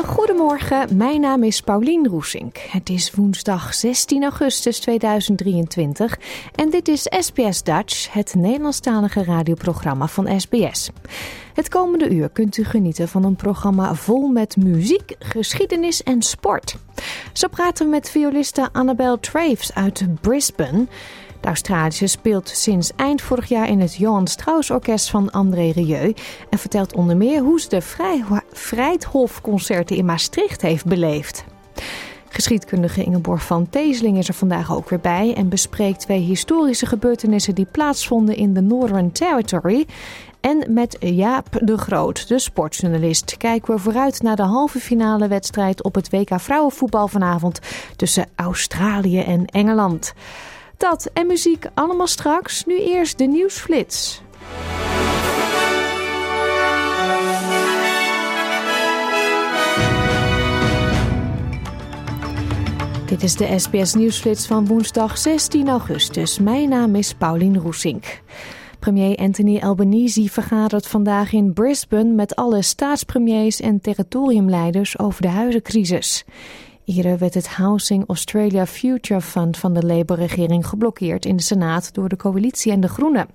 Een hele goede morgen. Mijn naam is Paulien Roesink. Het is woensdag 16 augustus 2023 en dit is SBS Dutch, het Nederlandstalige radioprogramma van SBS. Het komende uur kunt u genieten van een programma vol met muziek, geschiedenis en sport. Zo praten we met violiste Annabel Traves uit Brisbane. De Australische speelt sinds eind vorig jaar in het Johan Strauss Orkest van André Rieu en vertelt onder meer hoe ze de Vrijhofconcerten in Maastricht heeft beleefd. Geschiedkundige Ingeborg van Teesling is er vandaag ook weer bij en bespreekt twee historische gebeurtenissen die plaatsvonden in de Northern Territory. En met Jaap de Groot, de sportjournalist, kijken we vooruit naar de halve finale wedstrijd op het WK vrouwenvoetbal vanavond tussen Australië en Engeland. Dat en muziek allemaal straks. Nu eerst de nieuwsflits. Dit is de SBS Nieuwsflits van woensdag 16 augustus. Mijn naam is Paulien Roesink. Premier Anthony Albanese vergadert vandaag in Brisbane met alle staatspremiers en territoriumleiders over de huizencrisis. Eerder werd het Housing Australia Future Fund van de Labour-regering geblokkeerd in de Senaat door de coalitie en de Groenen.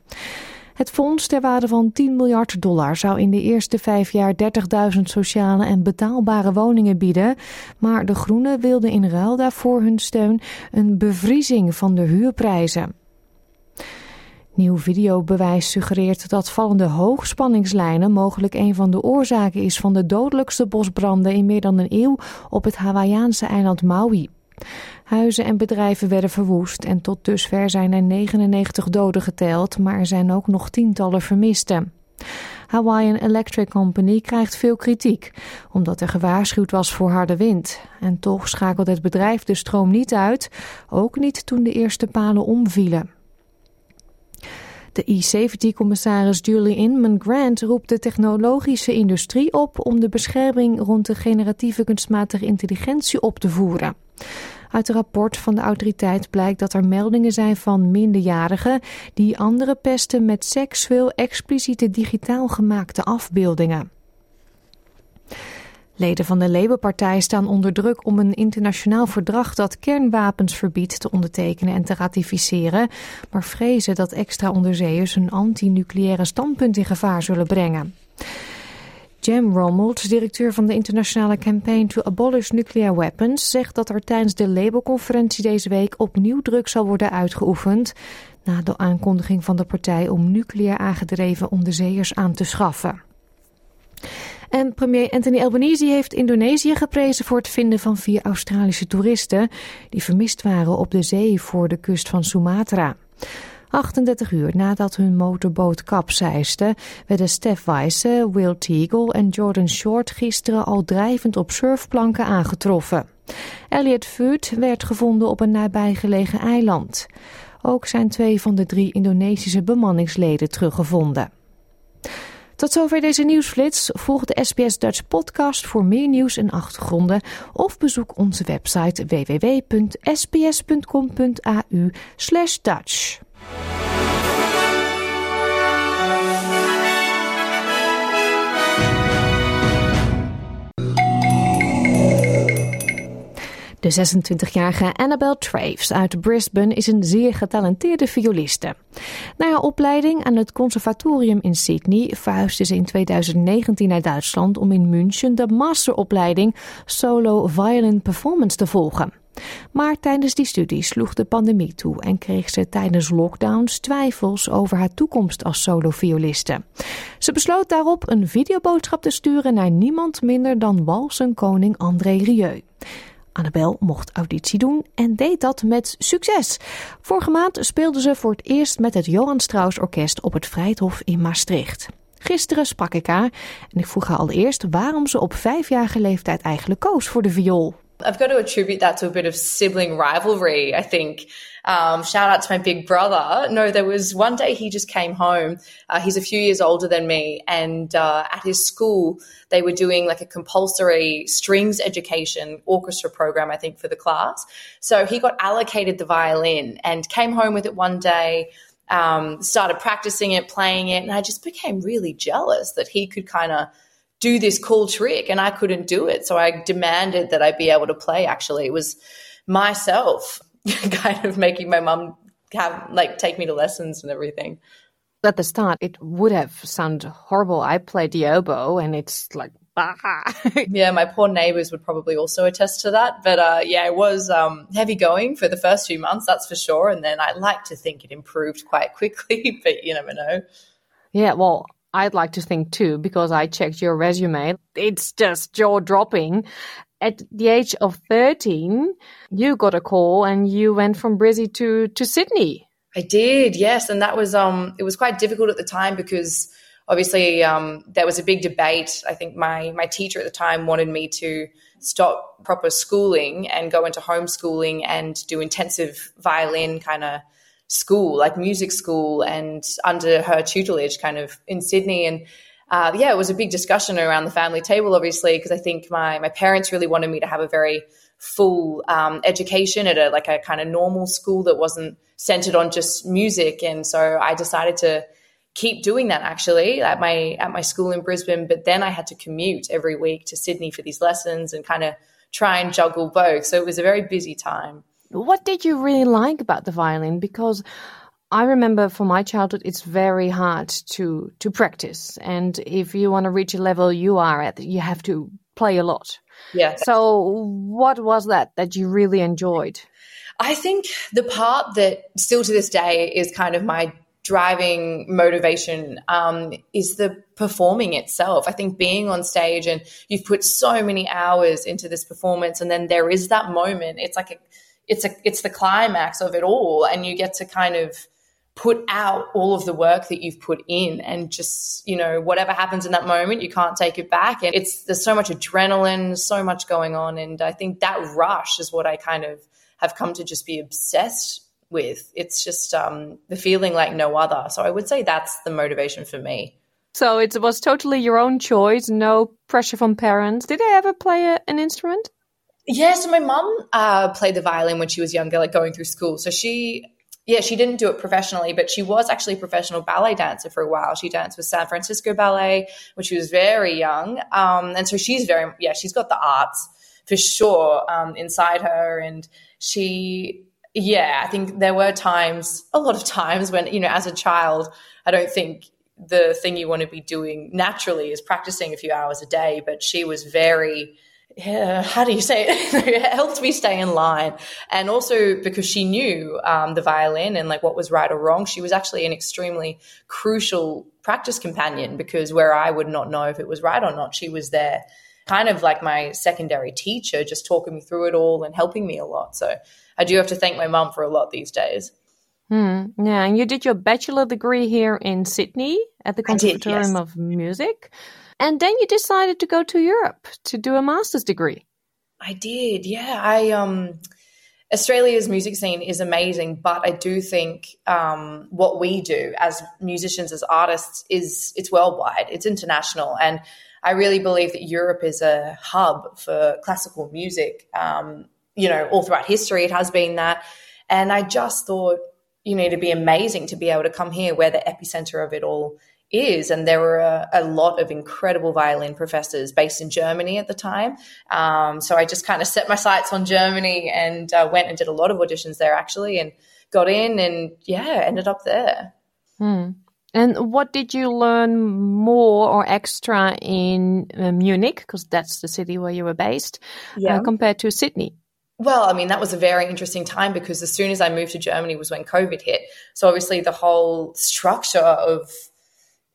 Het fonds ter waarde van 10 miljard dollar zou in de eerste vijf jaar 30.000 sociale en betaalbare woningen bieden. Maar de Groenen wilden in ruil daarvoor hun steun een bevriezing van de huurprijzen. Nieuw videobewijs suggereert dat vallende hoogspanningslijnen mogelijk een van de oorzaken is van de dodelijkste bosbranden in meer dan een eeuw op het Hawaïaanse eiland Maui. Huizen en bedrijven werden verwoest en tot dusver zijn er 99 doden geteld, maar er zijn ook nog tientallen vermisten. Hawaiian Electric Company krijgt veel kritiek, omdat er gewaarschuwd was voor harde wind. En toch schakelt het bedrijf de stroom niet uit, ook niet toen de eerste palen omvielen. De E-safety-commissaris Julie Inman Grant roept de technologische industrie op om de bescherming rond de generatieve kunstmatige intelligentie op te voeren. Uit het rapport van de autoriteit blijkt dat er meldingen zijn van minderjarigen die andere pesten met seksueel expliciete digitaal gemaakte afbeeldingen. Leden van de Labour-partij staan onder druk om een internationaal verdrag dat kernwapens verbiedt te ondertekenen en te ratificeren, maar vrezen dat extra onderzeeërs een anti-nucleaire standpunt in gevaar zullen brengen. Jem Rommelt, directeur van de internationale Campaign to Abolish Nuclear Weapons, zegt dat er tijdens de Labour-conferentie deze week opnieuw druk zal worden uitgeoefend na de aankondiging van de partij om nucleair aangedreven onderzeeërs aan te schaffen. En premier Anthony Albanese heeft Indonesië geprezen voor het vinden van vier Australische toeristen die vermist waren op de zee voor de kust van Sumatra. 38 uur nadat hun motorboot kapseisde, werden Steph Weisse, Will Teagle en Jordan Short gisteren al drijvend op surfplanken aangetroffen. Elliot Food werd gevonden op een nabijgelegen eiland. Ook zijn twee van de drie Indonesische bemanningsleden teruggevonden. Tot zover deze nieuwsflits. Volg de SBS Dutch podcast voor meer nieuws en achtergronden of bezoek onze website www.sbs.com.au De 26-jarige Annabelle Traves uit Brisbane is een zeer getalenteerde violiste. Na haar opleiding aan het conservatorium in Sydney verhuisde ze in 2019 naar Duitsland om in München de masteropleiding Solo Violin Performance te volgen. Maar tijdens die studie sloeg de pandemie toe en kreeg ze tijdens lockdowns twijfels over haar toekomst als solovioliste. Ze besloot daarop een videoboodschap te sturen naar niemand minder dan walsenkoning André Rieu. Annabel mocht auditie doen en deed dat met succes. Vorige maand speelde ze voor het eerst met het Johan Strauss Orkest op het Vrijthof in Maastricht. Gisteren sprak ik haar en ik vroeg haar allereerst waarom ze op vijfjarige leeftijd eigenlijk koos voor de viool. I've got to attribute that to a bit of sibling rivalry, I think. Um, shout out to my big brother. No, there was one day he just came home. Uh, he's a few years older than me. And uh, at his school, they were doing like a compulsory strings education orchestra program, I think, for the class. So he got allocated the violin and came home with it one day. Um, started practicing it, playing it, and I just became really jealous that he could kind of do this cool trick and I couldn't do it. So I demanded that I be able to play actually. It was myself kind of making my mum have like take me to lessons and everything. At the start, it would have sounded horrible. I played the oboe and it's like, yeah, my poor neighbors would probably also attest to that. But uh, yeah, it was um, heavy going for the first few months, that's for sure. And then I like to think it improved quite quickly, but you never know. Yeah, well, I'd like to think too, because I checked your resume. It's just jaw dropping. At the age of 13, you got a call and you went from Brizzy to, to Sydney. I did, yes. And that was, um, it was quite difficult at the time because obviously um, there was a big debate. I think my, my teacher at the time wanted me to stop proper schooling and go into homeschooling and do intensive violin kind of school, like music school, and under her tutelage, kind of in Sydney. And uh, yeah, it was a big discussion around the family table, obviously, because I think my my parents really wanted me to have a very full um, education at a like a kind of normal school that wasn't centered on just music, and so I decided to keep doing that actually at my at my school in Brisbane. But then I had to commute every week to Sydney for these lessons and kind of try and juggle both. So it was a very busy time. What did you really like about the violin? Because I remember from my childhood, it's very hard to to practice, and if you want to reach a level you are at, you have to play a lot. Yeah. So, what was that that you really enjoyed? I think the part that still to this day is kind of my driving motivation um, is the performing itself. I think being on stage and you've put so many hours into this performance, and then there is that moment. It's like a it's a it's the climax of it all and you get to kind of put out all of the work that you've put in and just you know whatever happens in that moment you can't take it back. And it's there's so much adrenaline so much going on and i think that rush is what i kind of have come to just be obsessed with. It's just um, the feeling like no other. So i would say that's the motivation for me. So it was totally your own choice no pressure from parents. Did they ever play a, an instrument yeah, so my mum uh, played the violin when she was younger, like going through school. So she, yeah, she didn't do it professionally, but she was actually a professional ballet dancer for a while. She danced with San Francisco Ballet when she was very young. Um, and so she's very, yeah, she's got the arts for sure um, inside her. And she, yeah, I think there were times, a lot of times when, you know, as a child, I don't think the thing you want to be doing naturally is practicing a few hours a day, but she was very, yeah, how do you say it? it helped me stay in line. And also because she knew um, the violin and like what was right or wrong, she was actually an extremely crucial practice companion because where I would not know if it was right or not, she was there kind of like my secondary teacher, just talking me through it all and helping me a lot. So I do have to thank my mum for a lot these days. Hmm. Yeah, and you did your bachelor degree here in Sydney at the Conservatorium yes. of Music. And then you decided to go to Europe to do a master's degree. I did, yeah. I um Australia's music scene is amazing, but I do think um, what we do as musicians, as artists, is it's worldwide, it's international, and I really believe that Europe is a hub for classical music. Um, you know, all throughout history, it has been that, and I just thought, you know, it'd be amazing to be able to come here, where the epicenter of it all is. And there were a, a, lot of incredible violin professors based in Germany at the time. Um, so I just kind of set my sights on Germany and uh, went and did a lot of auditions there actually and got in and yeah, ended up there. Hmm. And what did you learn more or extra in uh, Munich? Because that's the city where you were based, uh, yeah. uh, compared to Sydney. Well, I mean, that was a very interesting time because as soon as I moved to Germany was when COVID hit. So obviously the whole structure of,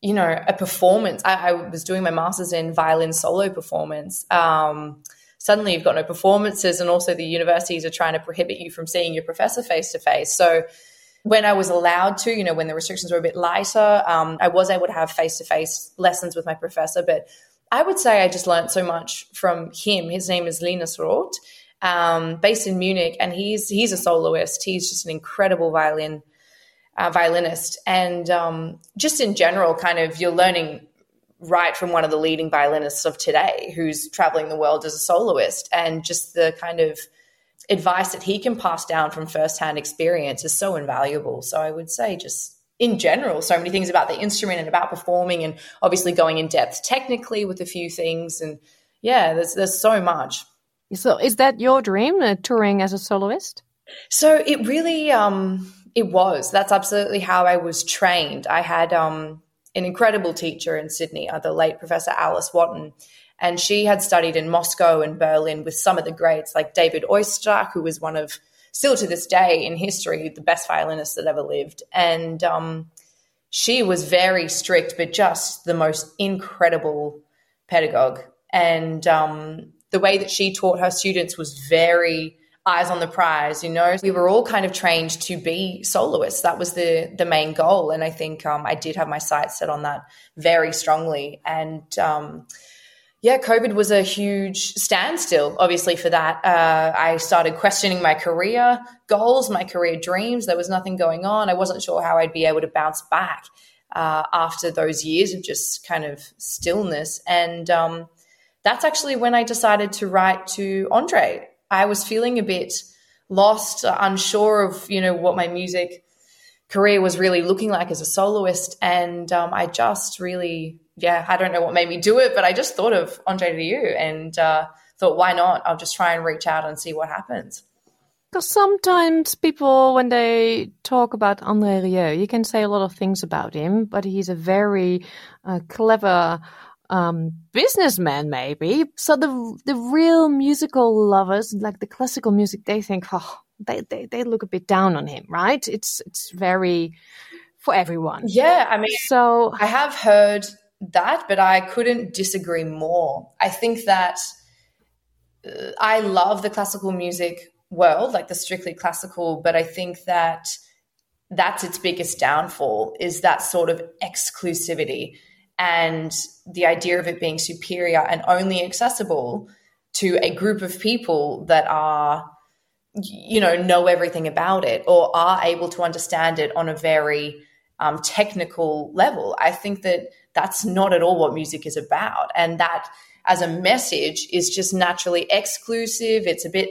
you know, a performance. I, I was doing my master's in violin solo performance. Um, suddenly you've got no performances, and also the universities are trying to prohibit you from seeing your professor face to face. So when I was allowed to, you know, when the restrictions were a bit lighter, um, I was able to have face to face lessons with my professor. But I would say I just learned so much from him. His name is Linus Roth, um, based in Munich, and he's he's a soloist. He's just an incredible violin uh, violinist, and um, just in general, kind of you're learning right from one of the leading violinists of today, who's traveling the world as a soloist, and just the kind of advice that he can pass down from firsthand experience is so invaluable. So I would say just in general, so many things about the instrument and about performing and obviously going in depth technically with a few things. And yeah, there's, there's so much. So is that your dream, uh, touring as a soloist? So it really, um, it was. That's absolutely how I was trained. I had um, an incredible teacher in Sydney, uh, the late Professor Alice Watton, and she had studied in Moscow and Berlin with some of the greats, like David Oistrakh, who was one of, still to this day in history, the best violinist that ever lived. And um, she was very strict, but just the most incredible pedagogue. And um, the way that she taught her students was very eyes on the prize you know we were all kind of trained to be soloists that was the the main goal and i think um, i did have my sights set on that very strongly and um, yeah, COVID was a huge standstill, obviously, for that. Uh, I started questioning my career goals, my career dreams. There was nothing going on. I wasn't sure how I'd be able to bounce back uh, after those years of just kind of stillness. And um, that's actually when I decided to write to Andre. I was feeling a bit lost, unsure of, you know, what my music career was really looking like as a soloist. And um, I just really yeah, I don't know what made me do it, but I just thought of Andre Rieu and uh, thought, why not? I'll just try and reach out and see what happens. Because sometimes people, when they talk about Andre Rieu, you can say a lot of things about him, but he's a very uh, clever um, businessman, maybe. So the the real musical lovers, like the classical music, they think, oh, they, they, they look a bit down on him, right? It's it's very for everyone. Yeah, I mean, so I have heard that, but I couldn't disagree more. I think that uh, I love the classical music world, like the strictly classical, but I think that that's its biggest downfall is that sort of exclusivity and the idea of it being superior and only accessible to a group of people that are you know know everything about it or are able to understand it on a very um, technical level i think that that's not at all what music is about. And that as a message is just naturally exclusive. It's a bit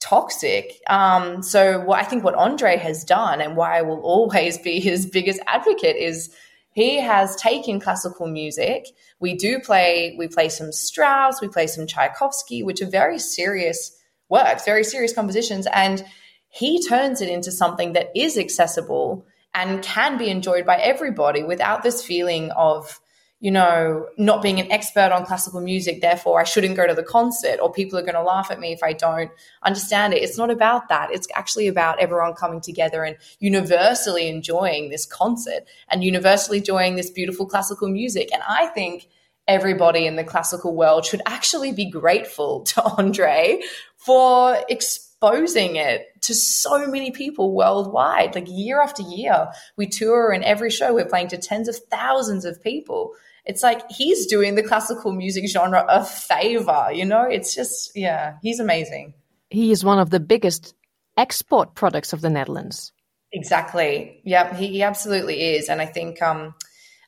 toxic. Um, so what I think what Andre has done and why I will always be his biggest advocate is he has taken classical music. We do play, we play some Strauss, we play some Tchaikovsky, which are very serious works, very serious compositions. And he turns it into something that is accessible and can be enjoyed by everybody without this feeling of you know, not being an expert on classical music, therefore I shouldn't go to the concert, or people are going to laugh at me if I don't understand it. It's not about that. It's actually about everyone coming together and universally enjoying this concert and universally enjoying this beautiful classical music. And I think everybody in the classical world should actually be grateful to Andre for exposing it to so many people worldwide. Like year after year, we tour and every show we're playing to tens of thousands of people. It's like he's doing the classical music genre a favor, you know? It's just, yeah, he's amazing. He is one of the biggest export products of the Netherlands. Exactly. Yeah, he, he absolutely is. And I think, um,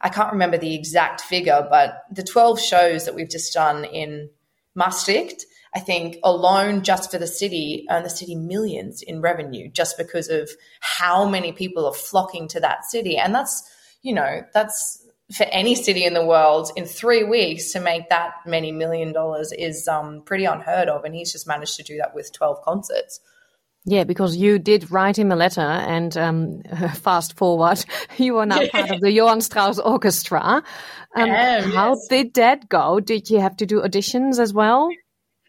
I can't remember the exact figure, but the 12 shows that we've just done in Maastricht, I think alone just for the city earn the city millions in revenue just because of how many people are flocking to that city. And that's, you know, that's for any city in the world in three weeks to make that many million dollars is um, pretty unheard of. And he's just managed to do that with 12 concerts. Yeah, because you did write him a letter, and um, fast forward, you are now part of the Johann Strauss Orchestra. Um, how yes. did that go? Did you have to do auditions as well?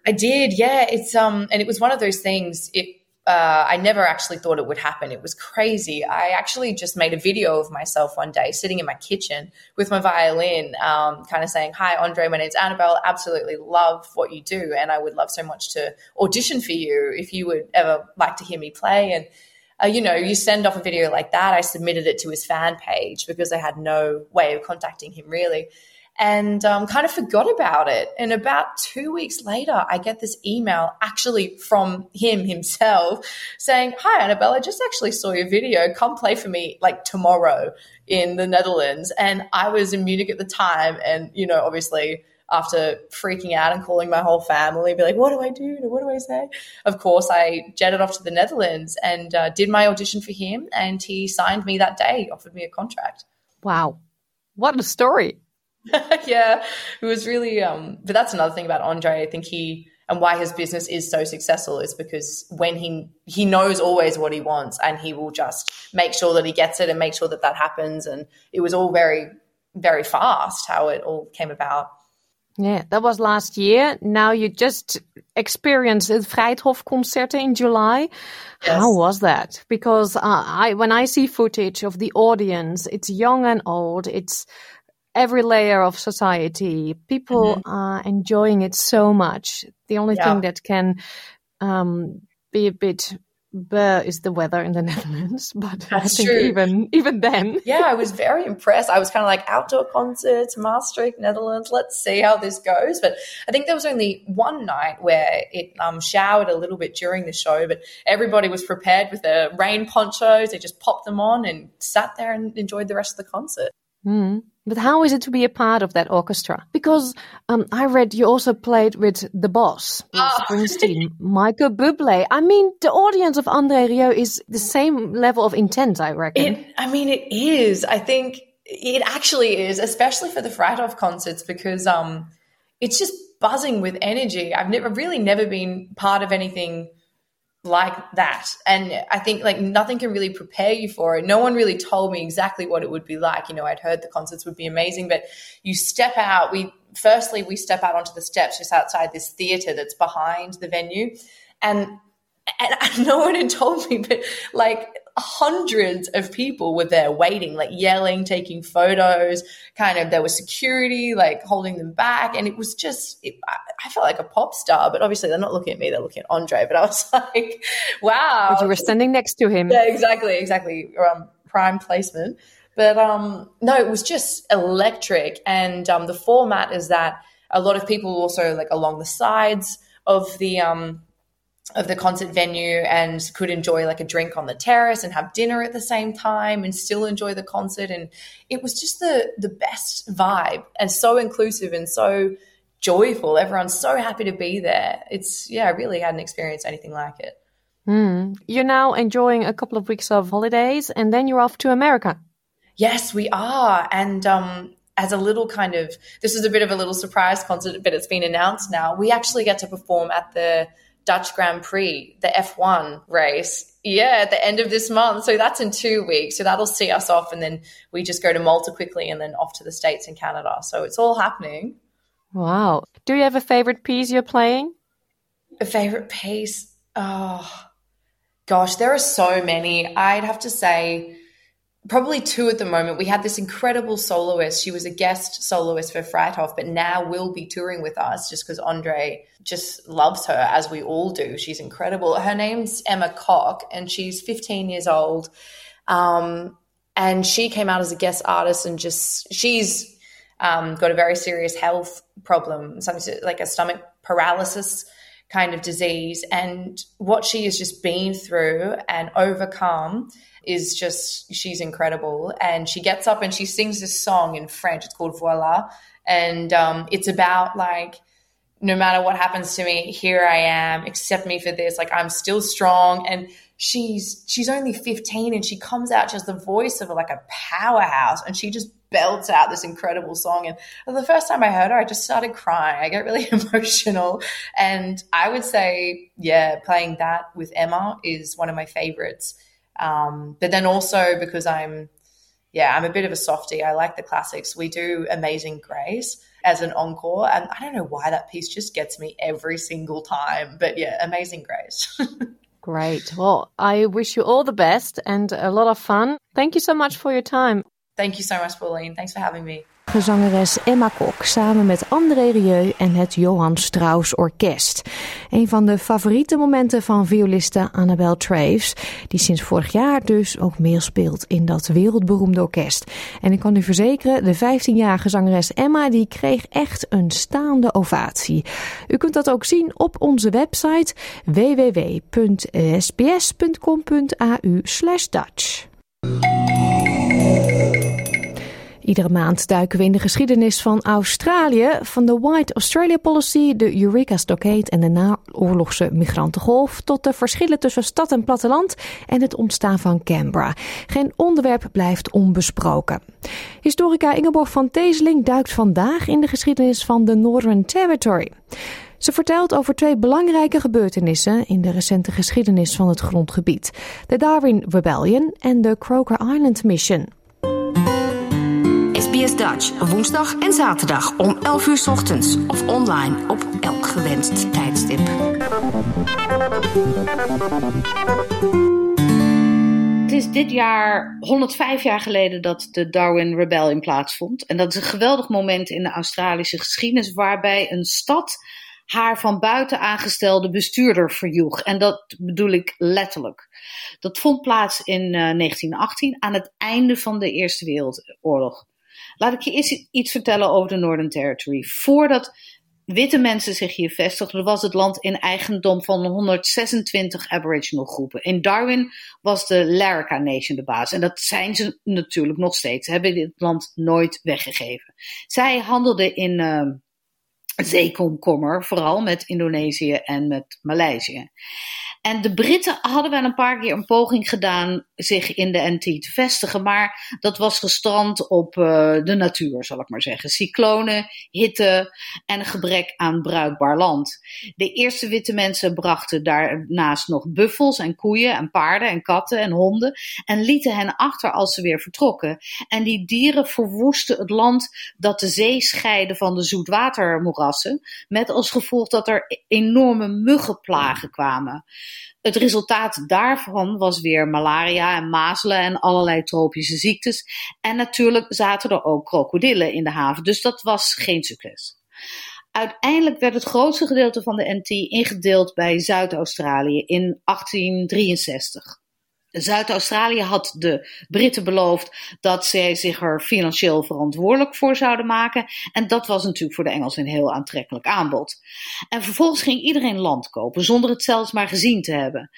I did, yeah. It's um, and it was one of those things. It uh, I never actually thought it would happen. It was crazy. I actually just made a video of myself one day sitting in my kitchen with my violin, um, kind of saying, Hi, Andre, my name's Annabelle. Absolutely love what you do. And I would love so much to audition for you if you would ever like to hear me play. And, uh, you know, you send off a video like that. I submitted it to his fan page because I had no way of contacting him really and um, kind of forgot about it. And about two weeks later, I get this email actually from him himself saying, Hi, Annabelle, I just actually saw your video. Come play for me like tomorrow in the Netherlands. And I was in Munich at the time. And, you know, obviously, after freaking out and calling my whole family, be like, what do I do? What do I say? Of course, I jetted off to the Netherlands and uh, did my audition for him. And he signed me that day, offered me a contract. Wow. What a story. yeah, it was really. Um, but that's another thing about Andre. I think he and why his business is so successful is because when he he knows always what he wants and he will just make sure that he gets it and make sure that that happens. And it was all very very fast how it all came about. Yeah, that was last year. Now you just experienced the Vrijthof concert in July. Yes. How was that? Because uh, I, when I see footage of the audience, it's young and old. It's every layer of society. People mm-hmm. are enjoying it so much. The only yeah. thing that can um, be a bit But is the weather in the Netherlands, but That's I think true. even even then, yeah, I was very impressed. I was kind of like outdoor concerts, Maastricht, Netherlands. Let's see how this goes. But I think there was only one night where it um, showered a little bit during the show, but everybody was prepared with their rain ponchos. They just popped them on and sat there and enjoyed the rest of the concert. Mm. But how is it to be a part of that orchestra? Because um, I read you also played with the boss, oh. Springsteen, Michael Bublé. I mean, the audience of Andre Rieu is the same level of intent, I reckon. It, I mean, it is. I think it actually is, especially for the Vrijthof concerts, because um, it's just buzzing with energy. I've never really never been part of anything like that. And I think like nothing can really prepare you for it. No one really told me exactly what it would be like. You know, I'd heard the concerts would be amazing, but you step out, we firstly we step out onto the steps just outside this theater that's behind the venue. And and no one had told me, but like hundreds of people were there waiting, like yelling, taking photos. Kind of, there was security, like holding them back, and it was just, it, I felt like a pop star. But obviously, they're not looking at me; they're looking at Andre. But I was like, wow, but you were standing next to him. Yeah, exactly, exactly. Um, prime placement. But um, no, it was just electric, and um, the format is that a lot of people also like along the sides of the um of the concert venue and could enjoy like a drink on the terrace and have dinner at the same time and still enjoy the concert. And it was just the the best vibe and so inclusive and so joyful. Everyone's so happy to be there. It's yeah i really hadn't experienced anything like it. Mm. you're now enjoying a couple of weeks of holidays and then you're off to america. Yes we are. And um as a little kind of this is a bit of a little surprise concert but it's been announced now. We actually get to perform at the Dutch Grand Prix, the F1 race. Yeah, at the end of this month. So that's in two weeks. So that'll see us off. And then we just go to Malta quickly and then off to the States and Canada. So it's all happening. Wow. Do you have a favorite piece you're playing? A favorite piece? Oh, gosh, there are so many. I'd have to say probably two at the moment. We had this incredible soloist. She was a guest soloist for Vrijthof, but now will be touring with us just because Andre just loves her, as we all do. She's incredible. Her name's Emma Cock, and she's 15 years old. Um, and she came out as a guest artist, and just she's um, got a very serious health problem, something like a stomach paralysis kind of disease. And what she has just been through and overcome is just she's incredible and she gets up and she sings this song in french it's called voila and um, it's about like no matter what happens to me here i am accept me for this like i'm still strong and she's she's only 15 and she comes out just the voice of like a powerhouse and she just belts out this incredible song. And the first time I heard her, I just started crying. I get really emotional. And I would say, yeah, playing that with Emma is one of my favorites. Um, but then also because I'm, yeah, I'm a bit of a softie. I like the classics. We do Amazing Grace as an encore. And I don't know why that piece just gets me every single time. But yeah, Amazing Grace. Great. Well, I wish you all the best and a lot of fun. Thank you so much for your time. Thank you so much, Pauline. Thanks for having me. Gezangeres Emma Kok samen met André Rieu en het Johann Strauss Orkest. Een van de favoriete momenten van violiste Annabel Traves, die sinds vorig jaar dus ook meespeelt in dat wereldberoemde orkest. En ik kan u verzekeren, de 15-jarige zangeres Emma die kreeg echt een staande ovatie. U kunt dat ook zien op onze website www.sbs.com.au/dutch. Iedere maand duiken we in de geschiedenis van Australië, van de White Australia Policy, de Eureka Stockade en de naoorlogse migrantengolf, tot de verschillen tussen stad en platteland en het ontstaan van Canberra. Geen onderwerp blijft onbesproken. Historica Ingeborg van Teeseling duikt vandaag in de geschiedenis van de Northern Territory. Ze vertelt over twee belangrijke gebeurtenissen in de recente geschiedenis van het grondgebied: de Darwin Rebellion en de Croker Island Mission. SBS Dutch, woensdag en zaterdag om 11 uur ochtends of online op elk gewenst tijdstip. Het is dit jaar 105 jaar geleden dat de Darwin Rebellion plaatsvond. En dat is een geweldig moment in de Australische geschiedenis waarbij een stad haar van buiten aangestelde bestuurder verjoeg. En dat bedoel ik letterlijk. Dat vond plaats in 1918 aan het einde van de Eerste Wereldoorlog. Laat ik je eerst iets vertellen over de Northern Territory. Voordat witte mensen zich hier vestigden, was het land in eigendom van 126 Aboriginal groepen. In Darwin was de Laraka Nation de baas. En dat zijn ze natuurlijk nog steeds. Ze hebben dit land nooit weggegeven. Zij handelden in uh, zeekomkommer, vooral met Indonesië en met Maleisië. En de Britten hadden wel een paar keer een poging gedaan zich in de NT te vestigen, maar dat was gestrand op uh, de natuur, zal ik maar zeggen. Cyclonen, hitte en gebrek aan bruikbaar land. De eerste witte mensen brachten daarnaast nog buffels en koeien en paarden en katten en honden en lieten hen achter als ze weer vertrokken. En die dieren verwoesten het land dat de zee scheidde van de zoetwatermoerassen, met als gevolg dat er enorme muggenplagen kwamen. Het resultaat daarvan was weer malaria en mazelen en allerlei tropische ziektes. En natuurlijk zaten er ook krokodillen in de haven, dus dat was geen succes. Uiteindelijk werd het grootste gedeelte van de NT ingedeeld bij Zuid-Australië in 1863. Zuid-Australië had de Britten beloofd dat zij zich er financieel verantwoordelijk voor zouden maken. En dat was natuurlijk voor de Engelsen een heel aantrekkelijk aanbod. En vervolgens ging iedereen land kopen, zonder het zelfs maar gezien te hebben.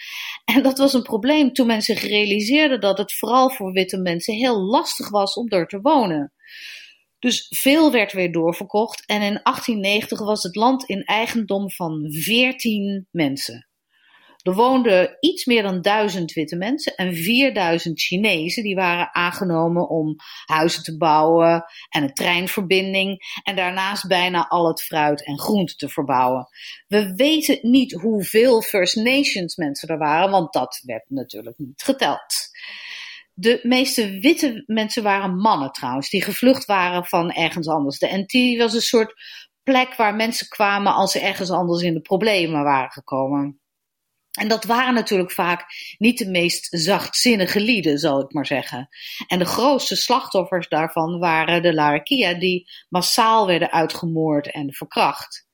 En dat was een probleem toen men zich realiseerde dat het vooral voor witte mensen heel lastig was om er te wonen. Dus veel werd weer doorverkocht en in 1890 was het land in eigendom van 14 mensen. Er woonden iets meer dan duizend witte mensen en 4000 Chinezen die waren aangenomen om huizen te bouwen en een treinverbinding en daarnaast bijna al het fruit en groente te verbouwen. We weten niet hoeveel First Nations mensen er waren, want dat werd natuurlijk niet geteld. De meeste witte mensen waren mannen trouwens, die gevlucht waren van ergens anders. De NT was een soort plek waar mensen kwamen als ze ergens anders in de problemen waren gekomen. En dat waren natuurlijk vaak niet de meest zachtzinnige lieden, zal ik maar zeggen. En de grootste slachtoffers daarvan waren de Larakia, die massaal werden uitgemoord en verkracht.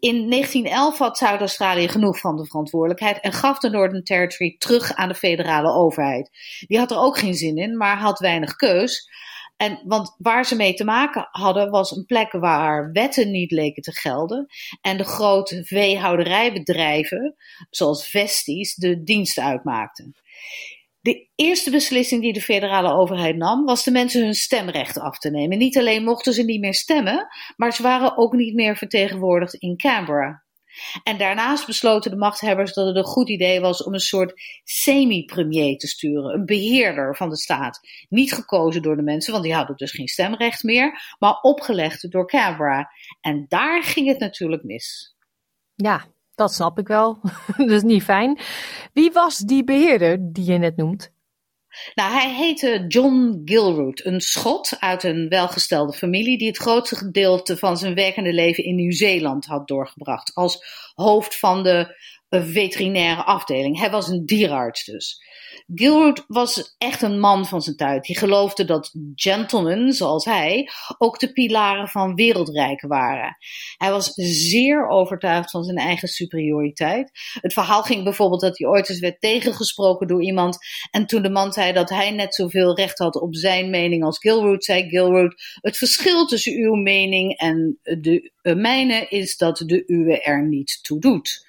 In 1911 had Zuid-Australië genoeg van de verantwoordelijkheid en gaf de Northern Territory terug aan de federale overheid. Die had er ook geen zin in, maar had weinig keus. En, want waar ze mee te maken hadden was een plek waar wetten niet leken te gelden en de grote veehouderijbedrijven, zoals Vesties, de dienst uitmaakten. De eerste beslissing die de federale overheid nam, was de mensen hun stemrecht af te nemen. Niet alleen mochten ze niet meer stemmen, maar ze waren ook niet meer vertegenwoordigd in Canberra. En daarnaast besloten de machthebbers dat het een goed idee was om een soort semi-premier te sturen, een beheerder van de staat. Niet gekozen door de mensen, want die hadden dus geen stemrecht meer, maar opgelegd door Canberra. En daar ging het natuurlijk mis. Ja, dat snap ik wel. dat is niet fijn. Wie was die beheerder die je net noemt? Nou, hij heette John Gilroot, een Schot uit een welgestelde familie die het grootste gedeelte van zijn werkende leven in Nieuw-Zeeland had doorgebracht als hoofd van de veterinaire afdeling. Hij was een dierarts dus. Gilroot was echt een man van zijn tijd. Die geloofde dat gentlemen, zoals hij, ook de pilaren van wereldrijken waren. Hij was zeer overtuigd van zijn eigen superioriteit. Het verhaal ging bijvoorbeeld dat hij ooit eens werd tegengesproken door iemand. En toen de man zei dat hij net zoveel recht had op zijn mening als Gilroot, zei Gilroot: Het verschil tussen uw mening en de mijne is dat de uwe er niet toe doet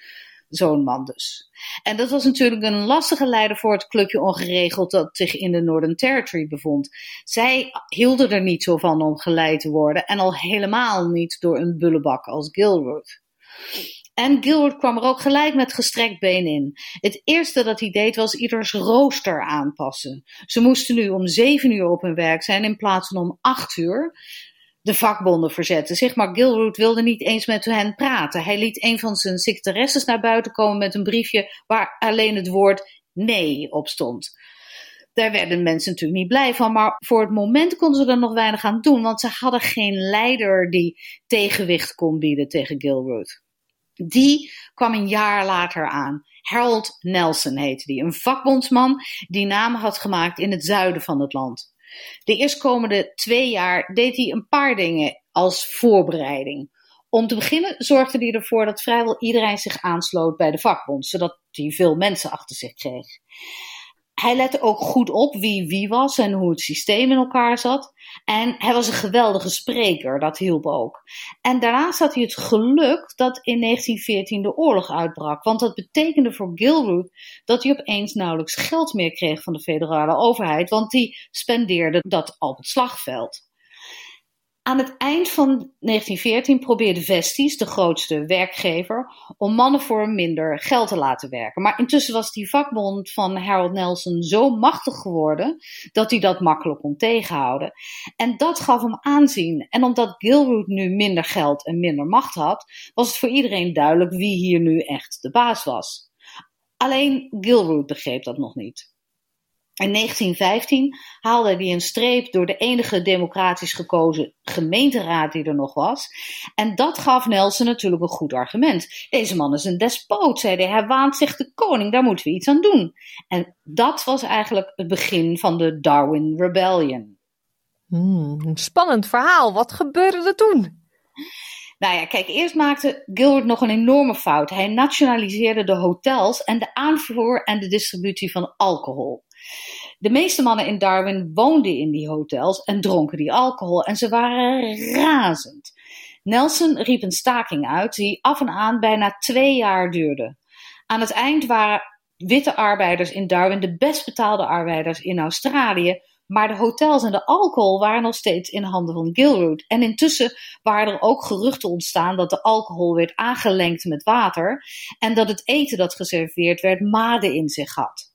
zo'n man dus. En dat was natuurlijk een lastige leider voor het clubje ongeregeld dat zich in de Northern Territory bevond. Zij hielden er niet zo van om geleid te worden en al helemaal niet door een bullebak als Gilroot. En Gilroot kwam er ook gelijk met gestrekt been in. Het eerste dat hij deed was ieders rooster aanpassen. Ze moesten nu om zeven uur op hun werk zijn in plaats van om acht uur de vakbonden verzetten zich, maar Gilroot wilde niet eens met hen praten. Hij liet een van zijn secretaresses naar buiten komen met een briefje waar alleen het woord nee op stond. Daar werden mensen natuurlijk niet blij van, maar voor het moment konden ze er nog weinig aan doen, want ze hadden geen leider die tegenwicht kon bieden tegen Gilroot. Die kwam een jaar later aan. Harold Nelson heette die, een vakbondsman die naam had gemaakt in het zuiden van het land. De eerstkomende twee jaar deed hij een paar dingen als voorbereiding. Om te beginnen zorgde hij ervoor dat vrijwel iedereen zich aansloot bij de vakbond, zodat hij veel mensen achter zich kreeg. Hij lette ook goed op wie wie was en hoe het systeem in elkaar zat. En hij was een geweldige spreker, dat hielp ook. En daarnaast had hij het geluk dat in 1914 de oorlog uitbrak. Want dat betekende voor Gilroot dat hij opeens nauwelijks geld meer kreeg van de federale overheid, want die spendeerde dat op het slagveld. Aan het eind van 1914 probeerde Vesties, de grootste werkgever, om mannen voor minder geld te laten werken. Maar intussen was die vakbond van Harold Nelson zo machtig geworden dat hij dat makkelijk kon tegenhouden. En dat gaf hem aanzien. En omdat Gilroot nu minder geld en minder macht had, was het voor iedereen duidelijk wie hier nu echt de baas was. Alleen Gilroot begreep dat nog niet. In 1915 haalde hij een streep door de enige democratisch gekozen gemeenteraad die er nog was. En dat gaf Nelson natuurlijk een goed argument. Deze man is een despoot, zei hij. Hij waant zich de koning, daar moeten we iets aan doen. En dat was eigenlijk het begin van de Darwin Rebellion. Hmm, een spannend verhaal. Wat gebeurde er toen? Nou ja, kijk, eerst maakte Gilbert nog een enorme fout. Hij nationaliseerde de hotels en de aanvoer en de distributie van alcohol. De meeste mannen in Darwin woonden in die hotels en dronken die alcohol en ze waren razend. Nelson riep een staking uit die af en aan bijna twee jaar duurde. Aan het eind waren witte arbeiders in Darwin de best betaalde arbeiders in Australië, maar de hotels en de alcohol waren nog steeds in handen van Gilroot. En intussen waren er ook geruchten ontstaan dat de alcohol werd aangelengd met water en dat het eten dat geserveerd werd maden in zich had.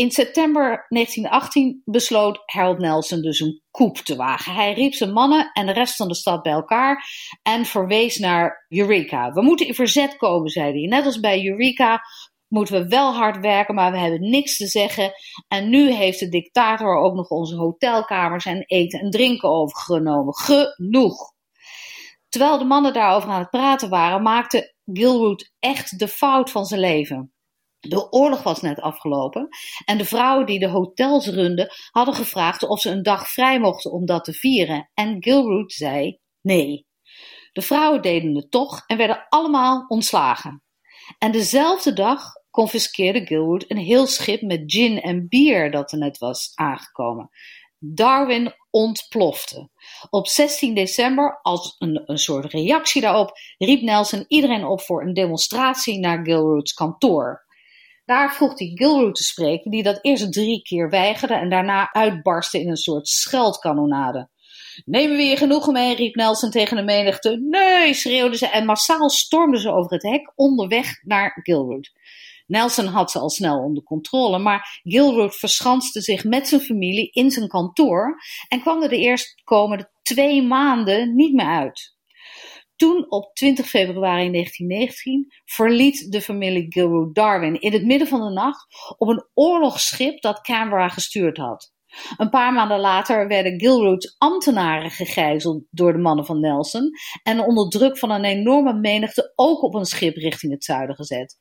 In september 1918 besloot Harold Nelson dus een coup te wagen. Hij riep zijn mannen en de rest van de stad bij elkaar en verwees naar Eureka. We moeten in verzet komen, zei hij. Net als bij Eureka moeten we wel hard werken, maar we hebben niks te zeggen. En nu heeft de dictator ook nog onze hotelkamers en eten en drinken overgenomen. Genoeg. Terwijl de mannen daarover aan het praten waren, maakte Gilroot echt de fout van zijn leven. De oorlog was net afgelopen en de vrouwen die de hotels runden hadden gevraagd of ze een dag vrij mochten om dat te vieren. En Gilroot zei nee. De vrouwen deden het toch en werden allemaal ontslagen. En dezelfde dag confiskeerde Gilroot een heel schip met gin en bier dat er net was aangekomen. Darwin ontplofte. Op 16 december, als een, een soort reactie daarop, riep Nelson iedereen op voor een demonstratie naar Gilroot's kantoor. Daar vroeg hij Gilroot te spreken, die dat eerst drie keer weigerde en daarna uitbarstte in een soort scheldkanonade. Nemen we hier genoegen mee, riep Nelson tegen de menigte. Nee, schreeuwden ze en massaal stormden ze over het hek onderweg naar Gilroot. Nelson had ze al snel onder controle, maar Gilroot verschanste zich met zijn familie in zijn kantoor en kwam er de eerstkomende twee maanden niet meer uit. Toen, op 20 februari 1919, verliet de familie Gilroot Darwin in het midden van de nacht op een oorlogsschip dat Canberra gestuurd had. Een paar maanden later werden Gilroot's ambtenaren gegijzeld door de mannen van Nelson en onder druk van een enorme menigte ook op een schip richting het zuiden gezet.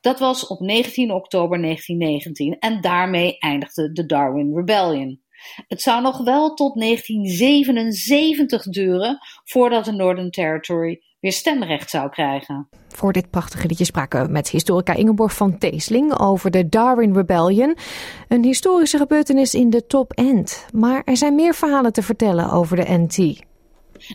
Dat was op 19 oktober 1919 en daarmee eindigde de Darwin Rebellion. Het zou nog wel tot 1977 duren voordat de Northern Territory weer stemrecht zou krijgen. Voor dit prachtige liedje spraken we met historica Ingeborg van Teesling over de Darwin Rebellion. Een historische gebeurtenis in de top end. Maar er zijn meer verhalen te vertellen over de NT.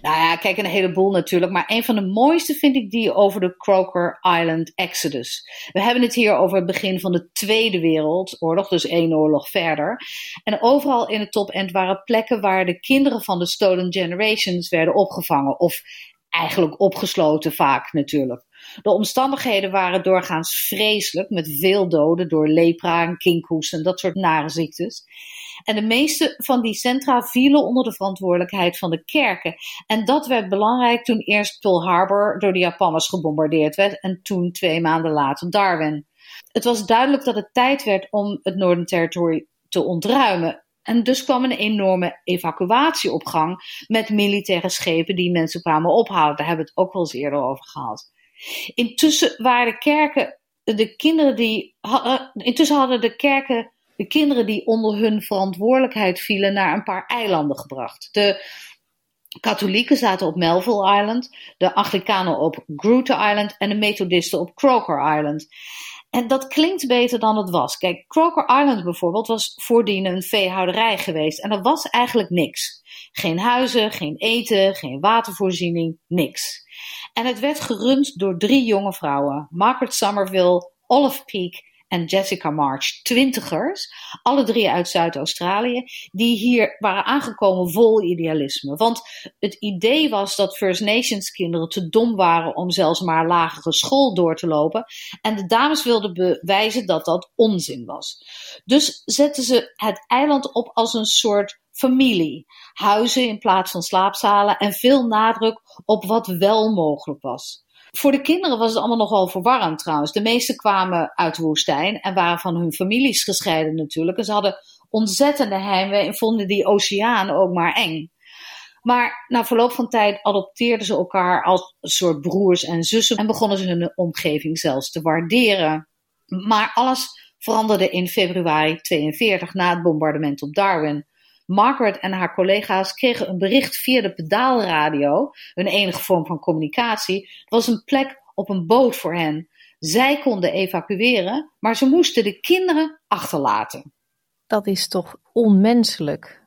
Nou ja, kijk, een heleboel natuurlijk. Maar een van de mooiste vind ik die over de Croker Island Exodus. We hebben het hier over het begin van de Tweede Wereldoorlog, dus één oorlog verder. En overal in het top end waren plekken waar de kinderen van de Stolen Generations werden opgevangen. Of eigenlijk opgesloten vaak natuurlijk. De omstandigheden waren doorgaans vreselijk, met veel doden door lepra en kinkhoest en dat soort nare ziektes. En de meeste van die centra vielen onder de verantwoordelijkheid van de kerken. En dat werd belangrijk toen eerst Pearl Harbor door de Japanners gebombardeerd werd en toen twee maanden later Darwin. Het was duidelijk dat het tijd werd om het Northern Territory te ontruimen. En dus kwam een enorme evacuatie op gang met militaire schepen die mensen kwamen ophalen. Daar hebben we het ook wel eens eerder over gehad. Intussen waren kerken, de kinderen die, intussen hadden de kerken de kinderen die onder hun verantwoordelijkheid vielen naar een paar eilanden gebracht. De katholieken zaten op Melville Island, de Anglikanen op Groote Island en de Methodisten op Croker Island. En dat klinkt beter dan het was. Kijk, Croker Island bijvoorbeeld was voordien een veehouderij geweest. En dat was eigenlijk niks. Geen huizen, geen eten, geen watervoorziening, niks. En het werd gerund door drie jonge vrouwen: Margaret Somerville, Olive Peak en Jessica March, twintigers, alle drie uit Zuid-Australië, die hier waren aangekomen vol idealisme. Want het idee was dat First Nations kinderen te dom waren om zelfs maar lagere school door te lopen. En de dames wilden bewijzen dat dat onzin was. Dus zetten ze het eiland op als een soort familie. Huizen in plaats van slaapzalen en veel nadruk op wat wel mogelijk was. Voor de kinderen was het allemaal nogal verwarrend trouwens. De meesten kwamen uit de woestijn en waren van hun families gescheiden natuurlijk. En ze hadden ontzettende heimwee en vonden die oceaan ook maar eng. Maar na verloop van tijd adopteerden ze elkaar als een soort broers en zussen en begonnen ze hun omgeving zelfs te waarderen. Maar alles veranderde in februari 42 na het bombardement op Darwin. Margaret en haar collega's kregen een bericht via de pedaalradio, hun enige vorm van communicatie. Het was een plek op een boot voor hen. Zij konden evacueren, maar ze moesten de kinderen achterlaten. Dat is toch onmenselijk?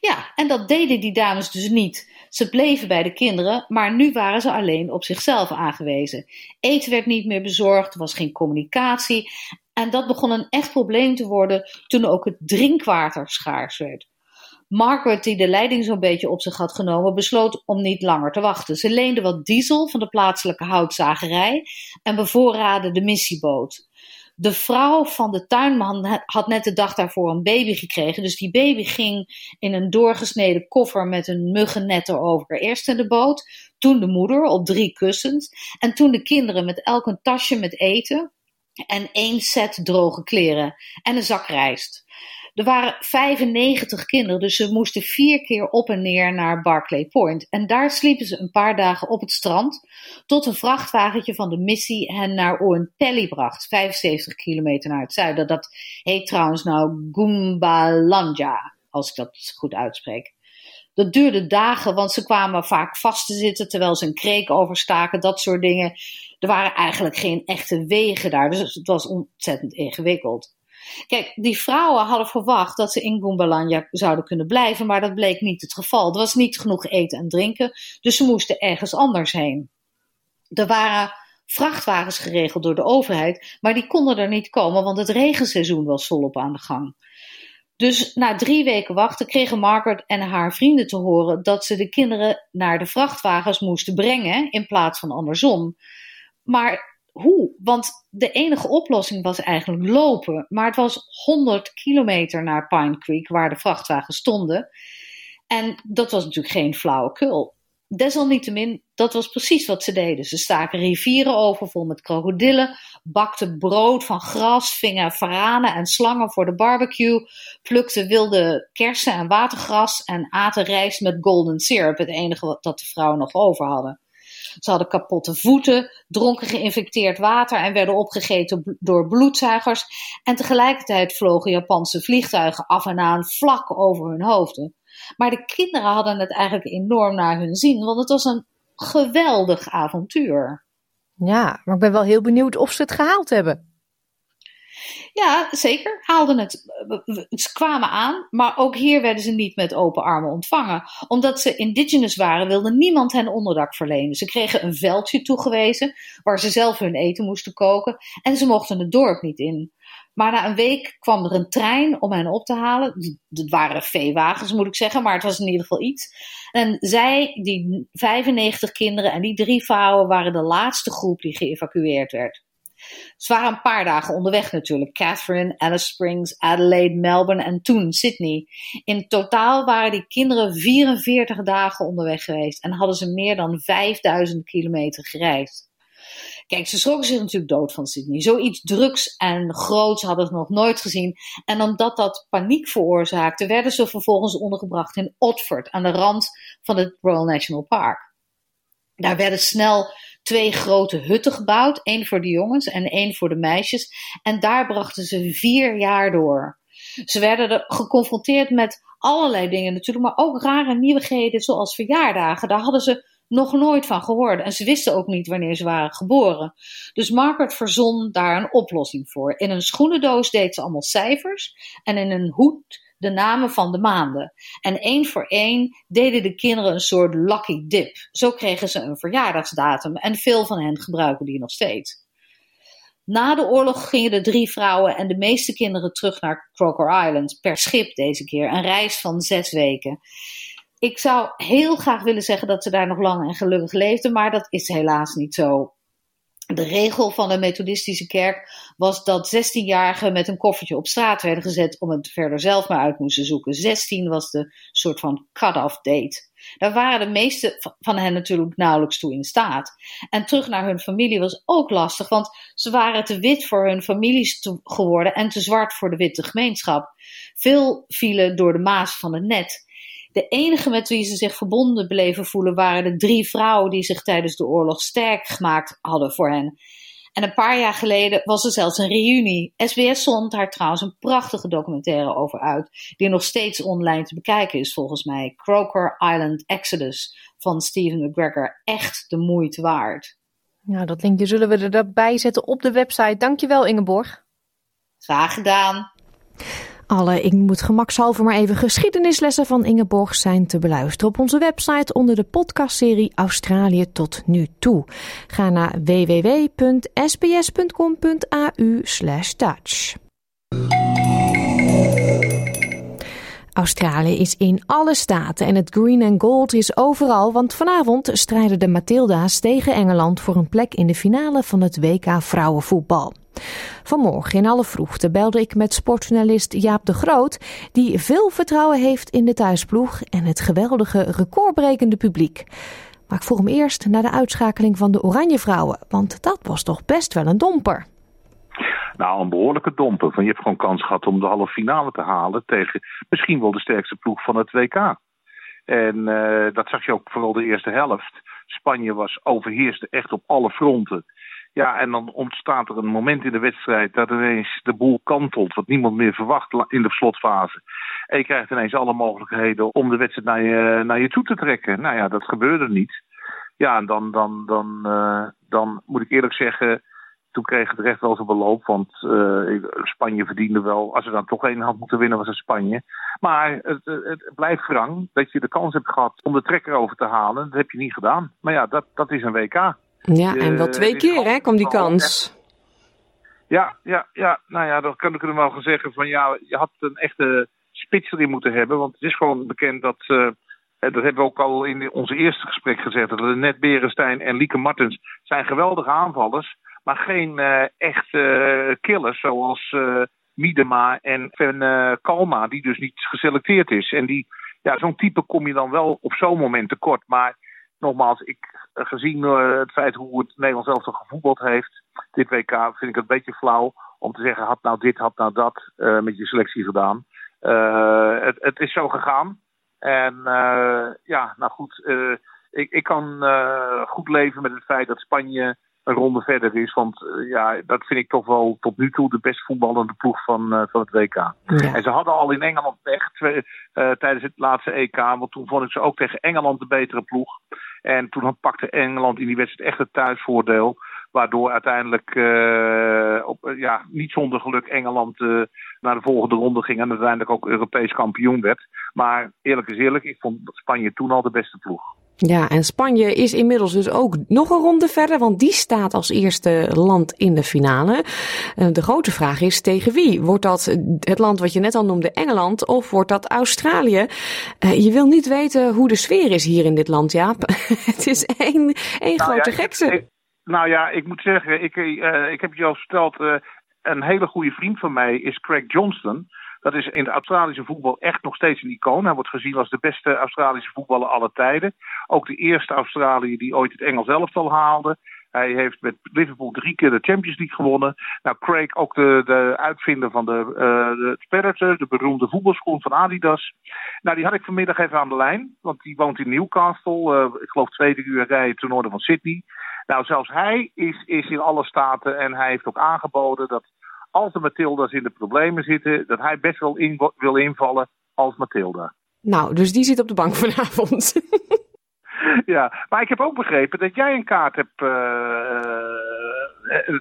Ja, en dat deden die dames dus niet. Ze bleven bij de kinderen, maar nu waren ze alleen op zichzelf aangewezen. Eten werd niet meer bezorgd, er was geen communicatie en dat begon een echt probleem te worden toen ook het drinkwater schaars werd. Margaret, die de leiding zo'n beetje op zich had genomen, besloot om niet langer te wachten. Ze leende wat diesel van de plaatselijke houtzagerij en bevoorraadde de missieboot. De vrouw van de tuinman had net de dag daarvoor een baby gekregen. Dus die baby ging in een doorgesneden koffer met een muggennet erover. Eerst in de boot, toen de moeder op drie kussens. En toen de kinderen met elk een tasje met eten en één set droge kleren en een zak rijst. Er waren 95 kinderen, dus ze moesten vier keer op en neer naar Barclay Point. En daar sliepen ze een paar dagen op het strand, tot een vrachtwagentje van de missie hen naar Oenpelli bracht, 75 kilometer naar het zuiden. Dat heet trouwens nou Goombalanja, als ik dat goed uitspreek. Dat duurde dagen, want ze kwamen vaak vast te zitten terwijl ze een kreek overstaken, dat soort dingen. Er waren eigenlijk geen echte wegen daar, dus het was ontzettend ingewikkeld. Kijk, die vrouwen hadden verwacht dat ze in Gumbalanya zouden kunnen blijven, maar dat bleek niet het geval. Er was niet genoeg eten en drinken, dus ze moesten ergens anders heen. Er waren vrachtwagens geregeld door de overheid, maar die konden er niet komen, want het regenseizoen was volop aan de gang. Dus na drie weken wachten kregen Margaret en haar vrienden te horen dat ze de kinderen naar de vrachtwagens moesten brengen in plaats van andersom. Maar hoe? Want de enige oplossing was eigenlijk lopen. Maar het was 100 kilometer naar Pine Creek, waar de vrachtwagens stonden. En dat was natuurlijk geen flauwekul. Desalniettemin, dat was precies wat ze deden. Ze staken rivieren over vol met krokodillen, bakten brood van gras, vingen varanen en slangen voor de barbecue, plukten wilde kersen en watergras en aten rijst met golden syrup, het enige wat dat de vrouwen nog over hadden. Ze hadden kapotte voeten, dronken geïnfecteerd water en werden opgegeten door bloedzuigers. En tegelijkertijd vlogen Japanse vliegtuigen af en aan vlak over hun hoofden. Maar de kinderen hadden het eigenlijk enorm naar hun zin, want het was een geweldig avontuur. Ja, maar ik ben wel heel benieuwd of ze het gehaald hebben. Ja, zeker. Haalden het. Ze kwamen aan, maar ook hier werden ze niet met open armen ontvangen. Omdat ze indigenous waren, wilde niemand hen onderdak verlenen. Ze kregen een veldje toegewezen waar ze zelf hun eten moesten koken en ze mochten het dorp niet in. Maar na een week kwam er een trein om hen op te halen. Het waren veewagens, moet ik zeggen, maar het was in ieder geval iets. En zij, die 95 kinderen en die drie vrouwen, waren de laatste groep die geëvacueerd werd. Ze waren een paar dagen onderweg natuurlijk. Catherine, Alice Springs, Adelaide, Melbourne en toen Sydney. In totaal waren die kinderen 44 dagen onderweg geweest en hadden ze meer dan 5000 kilometer gereisd. Kijk, ze schrokken zich natuurlijk dood van Sydney. Zoiets drugs en groots hadden ze nog nooit gezien. En omdat dat paniek veroorzaakte, werden ze vervolgens ondergebracht in Otford, aan de rand van het Royal National Park. Daar werden snel twee grote hutten gebouwd. één voor de jongens en één voor de meisjes. En daar brachten ze vier jaar door. Ze werden geconfronteerd met allerlei dingen natuurlijk, maar ook rare nieuwigheden zoals verjaardagen. Daar hadden ze nog nooit van gehoord. En ze wisten ook niet wanneer ze waren geboren. Dus Margaret verzon daar een oplossing voor. In een schoenendoos deed ze allemaal cijfers. En in een hoed de namen van de maanden. En één voor één deden de kinderen een soort lucky dip. Zo kregen ze een verjaardagsdatum en veel van hen gebruiken die nog steeds. Na de oorlog gingen de drie vrouwen en de meeste kinderen terug naar Croker Island, per schip deze keer, een reis van zes weken. Ik zou heel graag willen zeggen dat ze daar nog lang en gelukkig leefden, maar dat is helaas niet zo de regel van de Methodistische kerk was dat 16-jarigen met een koffertje op straat werden gezet om het verder zelf maar uit moesten zoeken. 16 was de soort van cut-off date. Daar waren de meeste van hen natuurlijk nauwelijks toe in staat. En terug naar hun familie was ook lastig, want ze waren te wit voor hun families geworden en te zwart voor de witte gemeenschap. Veel vielen door de maas van het net. De enige met wie ze zich verbonden bleven voelen waren de drie vrouwen die zich tijdens de oorlog sterk gemaakt hadden voor hen. En een paar jaar geleden was er zelfs een reunie. SBS zond daar trouwens een prachtige documentaire over uit, die nog steeds online te bekijken is volgens mij. Croker Island Exodus van Steven McGregor. Echt de moeite waard. Nou, dat linkje zullen we erbij zetten op de website. Dankjewel Ingeborg. Graag gedaan. Alle, ik moet gemakshalve maar even geschiedenislessen van Ingeborg zijn te beluisteren op onze website onder de podcastserie Australië tot nu toe. Ga naar www.sbs.com.au Dutch. Australië is in alle staten en het green and gold is overal, want vanavond strijden de Matilda's tegen Engeland voor een plek in de finale van het WK vrouwenvoetbal. Vanmorgen in alle vroegte belde ik met sportjournalist Jaap de Groot, die veel vertrouwen heeft in de thuisploeg en het geweldige recordbrekende publiek. Maar ik vroeg hem eerst naar de uitschakeling van de Oranje Vrouwen, want dat was toch best wel een domper. Nou, een behoorlijke domper. Van je hebt gewoon kans gehad om de halve finale te halen tegen misschien wel de sterkste ploeg van het WK. En uh, dat zag je ook vooral de eerste helft. Spanje was overheerste echt op alle fronten. Ja, en dan ontstaat er een moment in de wedstrijd dat ineens de boel kantelt, wat niemand meer verwacht in de slotfase. En je krijgt ineens alle mogelijkheden om de wedstrijd naar je, naar je toe te trekken. Nou ja, dat gebeurde niet. Ja, en dan, dan, dan, uh, dan moet ik eerlijk zeggen, toen kreeg het recht wel zijn beloop. Want uh, Spanje verdiende wel. Als ze dan toch één had moeten winnen, was het Spanje. Maar het, het, het, blijft wrang dat je de kans hebt gehad om de trekker over te halen. Dat heb je niet gedaan. Maar ja, dat, dat is een WK. Ja, en wel twee keer hè, komt die kans. Ja, ja, ja. Nou ja, dan kan ik er wel gaan zeggen van ja, je had een echte spits erin moeten hebben. Want het is gewoon bekend dat, uh, dat hebben we ook al in onze eerste gesprek gezegd, dat net Berenstein en Lieke Martens zijn geweldige aanvallers, maar geen uh, echte killers zoals Miedema en Van Kalma, die dus niet geselecteerd is. En die, ja, zo'n type kom je dan wel op zo'n moment tekort. Maar nogmaals, ik, gezien het feit hoe het Nederlands zelf gevoetbald heeft, dit WK, vind ik het een beetje flauw om te zeggen, had nou dit, had nou dat uh, met je selectie gedaan. Uh, het, het, is zo gegaan. En uh, ja, nou goed, ik, ik, kan goed leven met het feit dat Spanje een ronde verder is. Want ja, dat vind ik toch wel tot nu toe de best voetballende ploeg van, van het WK. Ja. En ze hadden al in Engeland echt tijdens het laatste EK. Want toen vond ik ze ook tegen Engeland de betere ploeg. En toen pakte Engeland in die wedstrijd echt het thuisvoordeel. Waardoor uiteindelijk uh, op, uh, ja, niet zonder geluk Engeland uh, naar de volgende ronde ging en uiteindelijk ook Europees kampioen werd. Maar eerlijk is eerlijk, ik vond Spanje toen al de beste ploeg. Ja, en Spanje is inmiddels dus ook nog een ronde verder, want die staat als eerste land in de finale. De grote vraag is tegen wie? Wordt dat het land wat je net al noemde, Engeland, of wordt dat Australië? Je wil niet weten hoe de sfeer is hier in dit land, Jaap. het is één, één nou grote ja, gekse. Nou ja, ik moet zeggen, ik, uh, ik heb je al verteld, uh, een hele goede vriend van mij is Craig Johnston. Dat is in het Australische voetbal echt nog steeds een icoon. Hij wordt gezien als de beste Australische voetballer aller tijden. Ook de eerste Australiër die ooit het Engels elftal haalde. Hij heeft met Liverpool drie keer de Champions League gewonnen. Nou, Craig, ook de, de uitvinder van de, uh, de Predator, de beroemde voetbalschoen van Adidas. Nou, die had ik vanmiddag even aan de lijn, want die woont in Newcastle. Uh, ik geloof twee uur rijden ten noorden van Sydney. Nou, zelfs hij is, is in alle staten en hij heeft ook aangeboden dat als de Matilda's in de problemen zitten, dat hij best wel in, wil invallen als Matilda. Nou, dus die zit op de bank vanavond. ja, maar ik heb ook begrepen dat jij een kaart hebt, uh,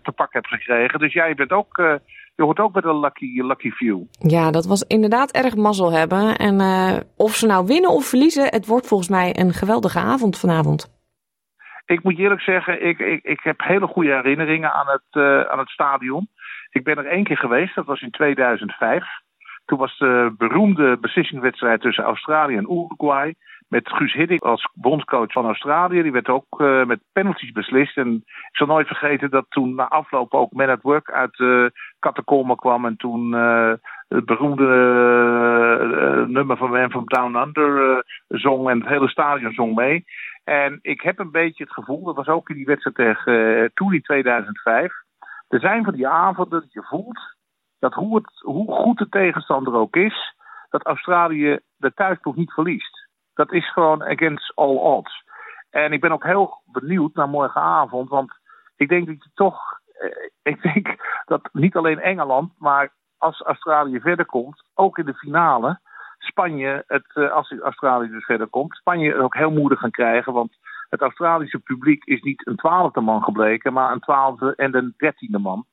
te pak hebt gekregen. Dus jij bent ook, uh, je hoort ook met een lucky, lucky view. Ja, dat was inderdaad erg mazzel hebben. En uh, of ze nou winnen of verliezen, het wordt volgens mij een geweldige avond vanavond. Ik moet eerlijk zeggen, ik, ik, ik heb hele goede herinneringen aan het, aan het stadion. Ik ben er één keer geweest, dat was in 2005. Toen was de beroemde beslissingswedstrijd tussen Australië en Uruguay. Met Guus Hiddink als bondscoach van Australië. Die werd ook uh, met penalties beslist. En ik zal nooit vergeten dat toen na afloop ook Man at Work uit de uh, kwam. En toen uh, het beroemde nummer van Man from Down Under zong. En het hele stadion zong mee. En ik heb een beetje het gevoel, dat was ook in die wedstrijd tegen toen in 2005. Er zijn van die avonden dat je voelt dat hoe, het, hoe goed de tegenstander ook is, dat Australië de thuisploeg niet verliest. Dat is gewoon against all odds. En ik ben ook heel benieuwd naar morgenavond, want ik denk dat je toch, eh, ik denk dat niet alleen Engeland, maar als Australië verder komt, ook in de finale, Spanje, het, uh, als Australië dus verder komt, Spanje ook heel moedig gaan krijgen. Want het Australische publiek is niet een twaalfde man gebleken, maar een twaalfde en een dertiende man.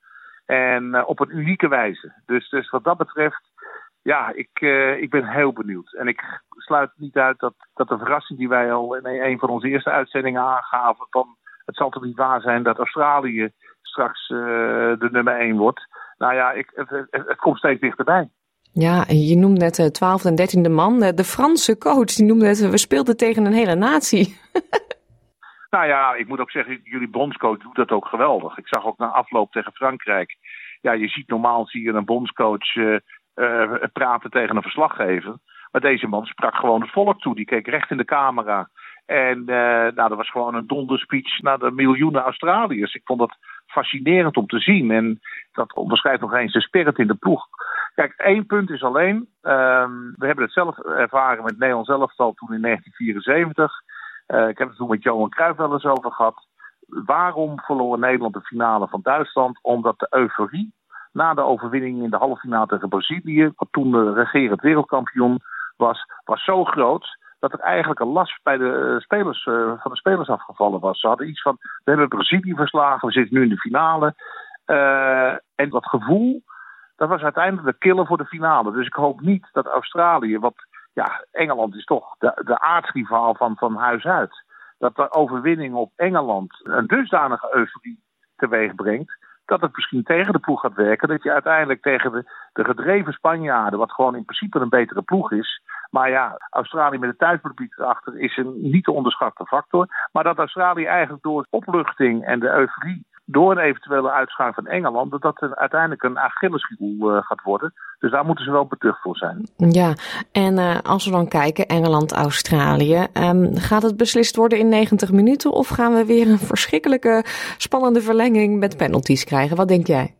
En uh, op een unieke wijze. Dus, dus wat dat betreft, ja, ik, uh, ik ben heel benieuwd. En ik sluit niet uit dat, dat de verrassing die wij al in een van onze eerste uitzendingen aangaven, van het zal toch niet waar zijn dat Australië straks de nummer één wordt. Nou ja, ik, het, komt steeds dichterbij. Ja, je noemde net de twaalfde en dertiende man. De Franse coach, die noemde het, we speelden tegen een hele natie. nou ja, ik moet ook zeggen, jullie bondscoach doet dat ook geweldig. Ik zag ook na afloop tegen Frankrijk. Ja, je ziet normaal zie je een bondscoach uh, uh, praten tegen een verslaggever. Maar deze man sprak gewoon het volk toe. Die keek recht in de camera. En uh, nou, dat was gewoon een donderspeech naar de miljoenen Australiërs. Ik vond dat fascinerend om te zien. En dat onderschrijft nog eens de spirit in de ploeg. Kijk, één punt is alleen. Um, we hebben het zelf ervaren met Nederland elftal toen in 1974. Uh, ik heb het toen met Johan Cruijff wel eens over gehad. Waarom verloor Nederland de finale van Duitsland? Omdat de euforie na de overwinning in de halve finale tegen Brazilië, wat toen de regerend wereldkampioen was, was zo groot dat er eigenlijk een last bij de spelers, uh, van de spelers afgevallen was. Ze hadden iets van, we hebben Brazilië verslagen, we zitten nu in de finale. En dat gevoel dat was uiteindelijk de killer voor de finale. Dus ik hoop niet dat Australië, wat ja, Engeland is toch de, de aardsrivaal van, van huis uit. Dat de overwinning op Engeland een dusdanige euforie teweeg brengt. dat het misschien tegen de ploeg gaat werken. Dat je uiteindelijk tegen de, de gedreven Spanjaarden, wat gewoon in principe een betere ploeg is. Maar ja, Australië met het thuispubliek erachter is een niet te onderschatte factor. Maar dat Australië eigenlijk door opluchting en de euforie door een eventuele uitschakeling van Engeland, dat dat uiteindelijk een Achilleshiel uh, gaat worden. Dus daar moeten ze wel betucht voor zijn. Ja, en uh, als we dan kijken, Engeland-Australië, um, gaat het beslist worden in 90 minuten of gaan we weer een verschrikkelijke spannende verlenging met penalties krijgen? Wat denk jij?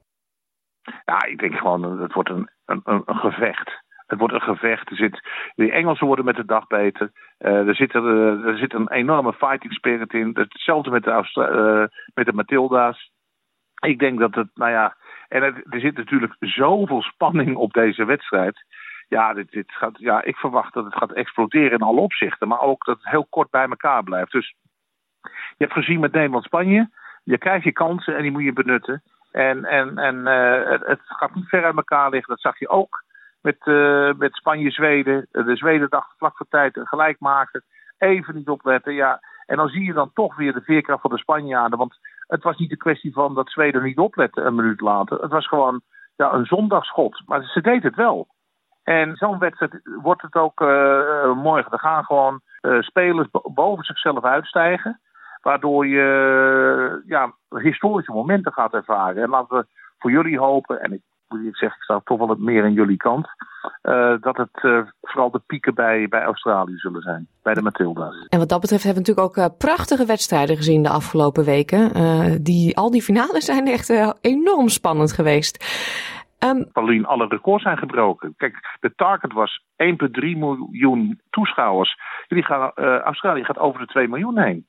Ja, ik denk gewoon, het wordt een, een, een gevecht. Het wordt een gevecht. Er zit, de Engelsen worden met de dag beter. Uh, er, zit er, uh, er zit een enorme fighting spirit in. Hetzelfde met de, uh, met de Matilda's. Ik denk dat het, nou ja. En er, er zit natuurlijk zoveel spanning op deze wedstrijd. Ja, dit, dit gaat, ja, ik verwacht dat het gaat exploderen in alle opzichten. Maar ook dat het heel kort bij elkaar blijft. Dus je hebt gezien met Nederland-Spanje. Je krijgt je kansen en die moet je benutten. En, en, en het, het gaat niet ver uit elkaar liggen. Dat zag je ook met, uh, met Spanje-Zweden. De Zweden dachten vlak voor tijd gelijk maken. Even niet opletten. Ja. En dan zie je dan toch weer de veerkracht van de Spanjaarden. Want het was niet de kwestie van dat Zweden niet opletten een minuut later. Het was gewoon ja, een zondagschot. Maar ze deed het wel. En zo'n wedstrijd wordt het ook uh, mooi. Er gaan gewoon spelers boven zichzelf uitstijgen. Waardoor je ja, historische momenten gaat ervaren. En laten we voor jullie hopen, en ik ik zeg, ik sta toch wel het meer aan jullie kant. Uh, dat het uh, vooral de pieken bij, bij Australië zullen zijn, bij de Matilda's. En wat dat betreft hebben we natuurlijk ook uh, prachtige wedstrijden gezien de afgelopen weken. die, al die finales zijn echt enorm spannend geweest. Um, alle records zijn gebroken. Kijk, de target was 1,3 miljoen toeschouwers. Jullie gaan, Australië gaat over de 2 miljoen heen.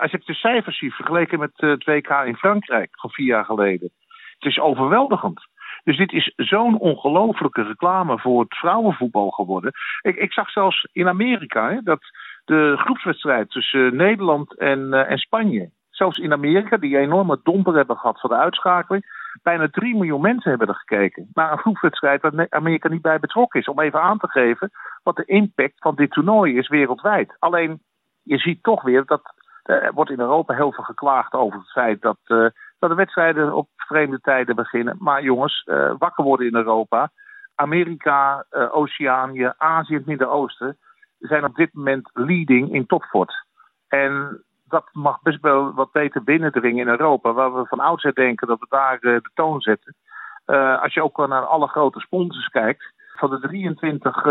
als je de cijfers ziet vergeleken met het WK in Frankrijk van vier jaar geleden. Het is overweldigend. Dus dit is zo'n ongelofelijke reclame voor het vrouwenvoetbal geworden. Ik, ik zag zelfs in Amerika hè, dat de groepswedstrijd tussen Nederland en, en Spanje. Zelfs in Amerika, die enorme domper hebben gehad van de uitschakeling. Bijna 3 miljoen mensen hebben er gekeken. Naar een groepswedstrijd waar Amerika niet bij betrokken is. Om even aan te geven wat de impact van dit toernooi is wereldwijd. Alleen, je ziet toch weer dat. Er wordt in Europa heel veel geklaagd over het feit dat. Uh, dat de wedstrijden op vreemde tijden beginnen. Maar jongens, uh, wakker worden in Europa. Amerika, uh, Oceanië, Azië en het Midden-Oosten zijn op dit moment leading in topfort. En dat mag best wel wat beter binnendringen in Europa, waar we van oudsher denken dat we daar uh, de toon zetten. als je ook naar alle grote sponsors kijkt, van de 23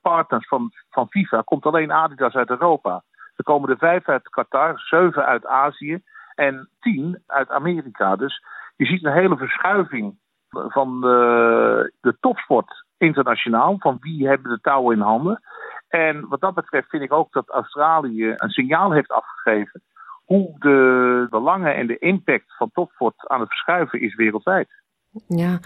partners van, van FIFA komt alleen Adidas uit Europa. Er komen er vijf uit Qatar, zeven uit Azië en tien uit Amerika. Dus je ziet een hele verschuiving van de, de topsport internationaal. Van wie hebben de touwen in handen. En wat dat betreft vind ik ook dat Australië een signaal heeft afgegeven hoe de belangen en de impact van topsport aan het verschuiven is wereldwijd. Ja,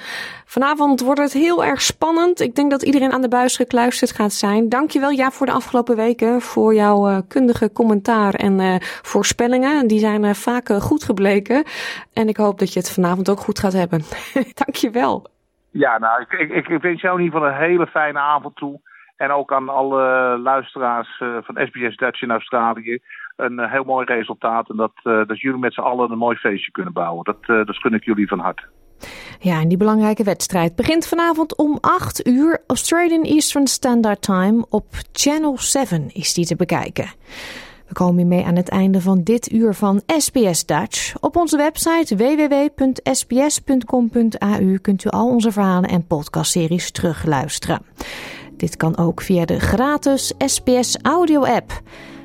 vanavond wordt het heel erg spannend. Ik denk dat iedereen aan de buis gekluisterd gaat zijn. Dankjewel ja voor de afgelopen weken, voor jouw uh, kundige commentaar en uh, voorspellingen. Die zijn uh, vaak goed gebleken. En ik hoop dat je het vanavond ook goed gaat hebben. Dankjewel. Ja, nou, ik, ik, ik wens jou in ieder geval een hele fijne avond toe. En ook aan alle luisteraars van SBS Dutch in Australië. Een heel mooi resultaat. En dat, dat jullie met z'n allen een mooi feestje kunnen bouwen. Dat, dat gun ik jullie van harte. Ja, en die belangrijke wedstrijd begint vanavond om 8 uur Australian Eastern Standard Time. Op Channel 7 is die te bekijken. We komen hiermee aan het einde van dit uur van SBS Dutch. Op onze website www.sbs.com.au kunt u al onze verhalen en podcastseries terugluisteren. Dit kan ook via de gratis SBS audio app.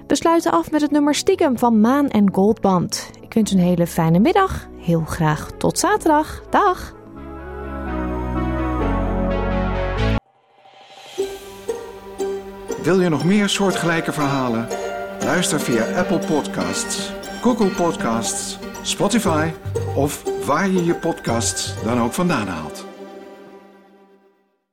We sluiten af met het nummer Stiekem van Maan en Goldband. Ik wens een hele fijne middag. Heel graag tot zaterdag. Dag! Wil je nog meer soortgelijke verhalen? Luister via Apple Podcasts, Google Podcasts, Spotify of waar je je podcasts dan ook vandaan haalt.